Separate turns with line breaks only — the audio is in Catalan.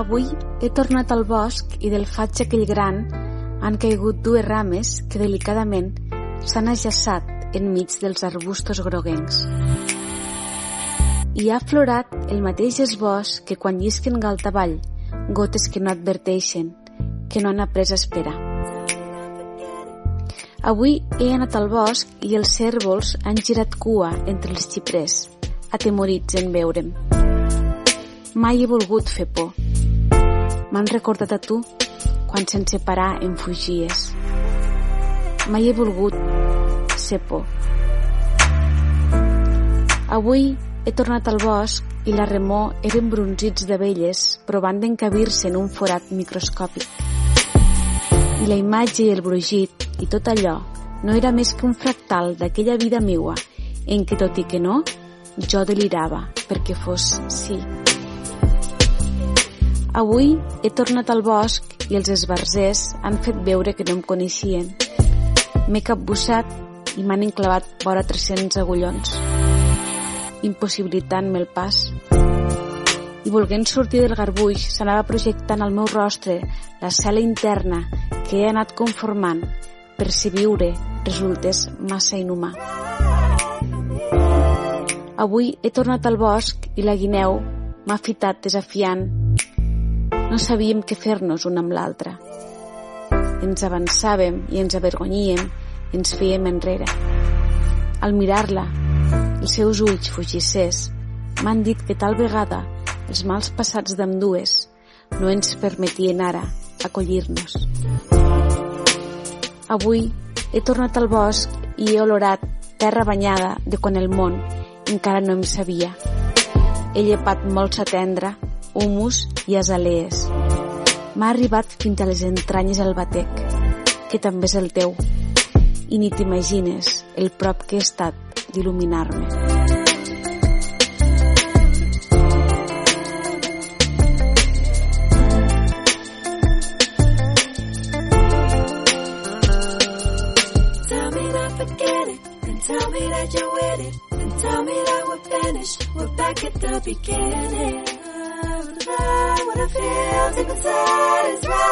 Avui he tornat al bosc i del faig aquell gran han caigut dues rames que delicadament s'han ajaçat enmig dels arbustos groguencs. I ha aflorat el mateix esbós que quan llisquen galtavall, gotes que no adverteixen, que no han après a esperar. Avui he anat al bosc i els cèrvols han girat cua entre els xiprers, atemorits en veure'm. Mai he volgut fer por. M'han recordat a tu quan sense parar em fugies. Mai he volgut ser por. Avui he tornat al bosc i la remor eren bronzits d'abelles provant d'encabir-se en un forat microscòpic. I la imatge i el brugit i tot allò no era més que un fractal d'aquella vida meua en què, tot i que no, jo delirava perquè fos sí. Avui he tornat al bosc i els esbarzers han fet veure que no em coneixien. M'he capbussat i m'han enclavat vora 300 agullons, impossibilitant-me el pas. I volguent sortir del garbuix s'anava projectant al meu rostre la cel·la interna que he anat conformant per si viure resultés massa inhumà. Avui he tornat al bosc i la guineu m'ha fitat desafiant no sabíem què fer-nos un amb l'altre. Ens avançàvem i ens avergonyíem i ens fèiem enrere. Al mirar-la, els seus ulls fugissers m'han dit que tal vegada els mals passats d'ambdues no ens permetien ara acollir-nos. Avui he tornat al bosc i he olorat terra banyada de quan el món encara no em sabia. He llepat molsa tendra humus i azalees. M'ha arribat fins a les entranyes el batec, que també és el teu, i ni t'imagines el prop que he estat d'il·luminar-me.
Tell me that you're with it, and tell me that we're finished, we're back at the beginning. about what I feel deep inside is right.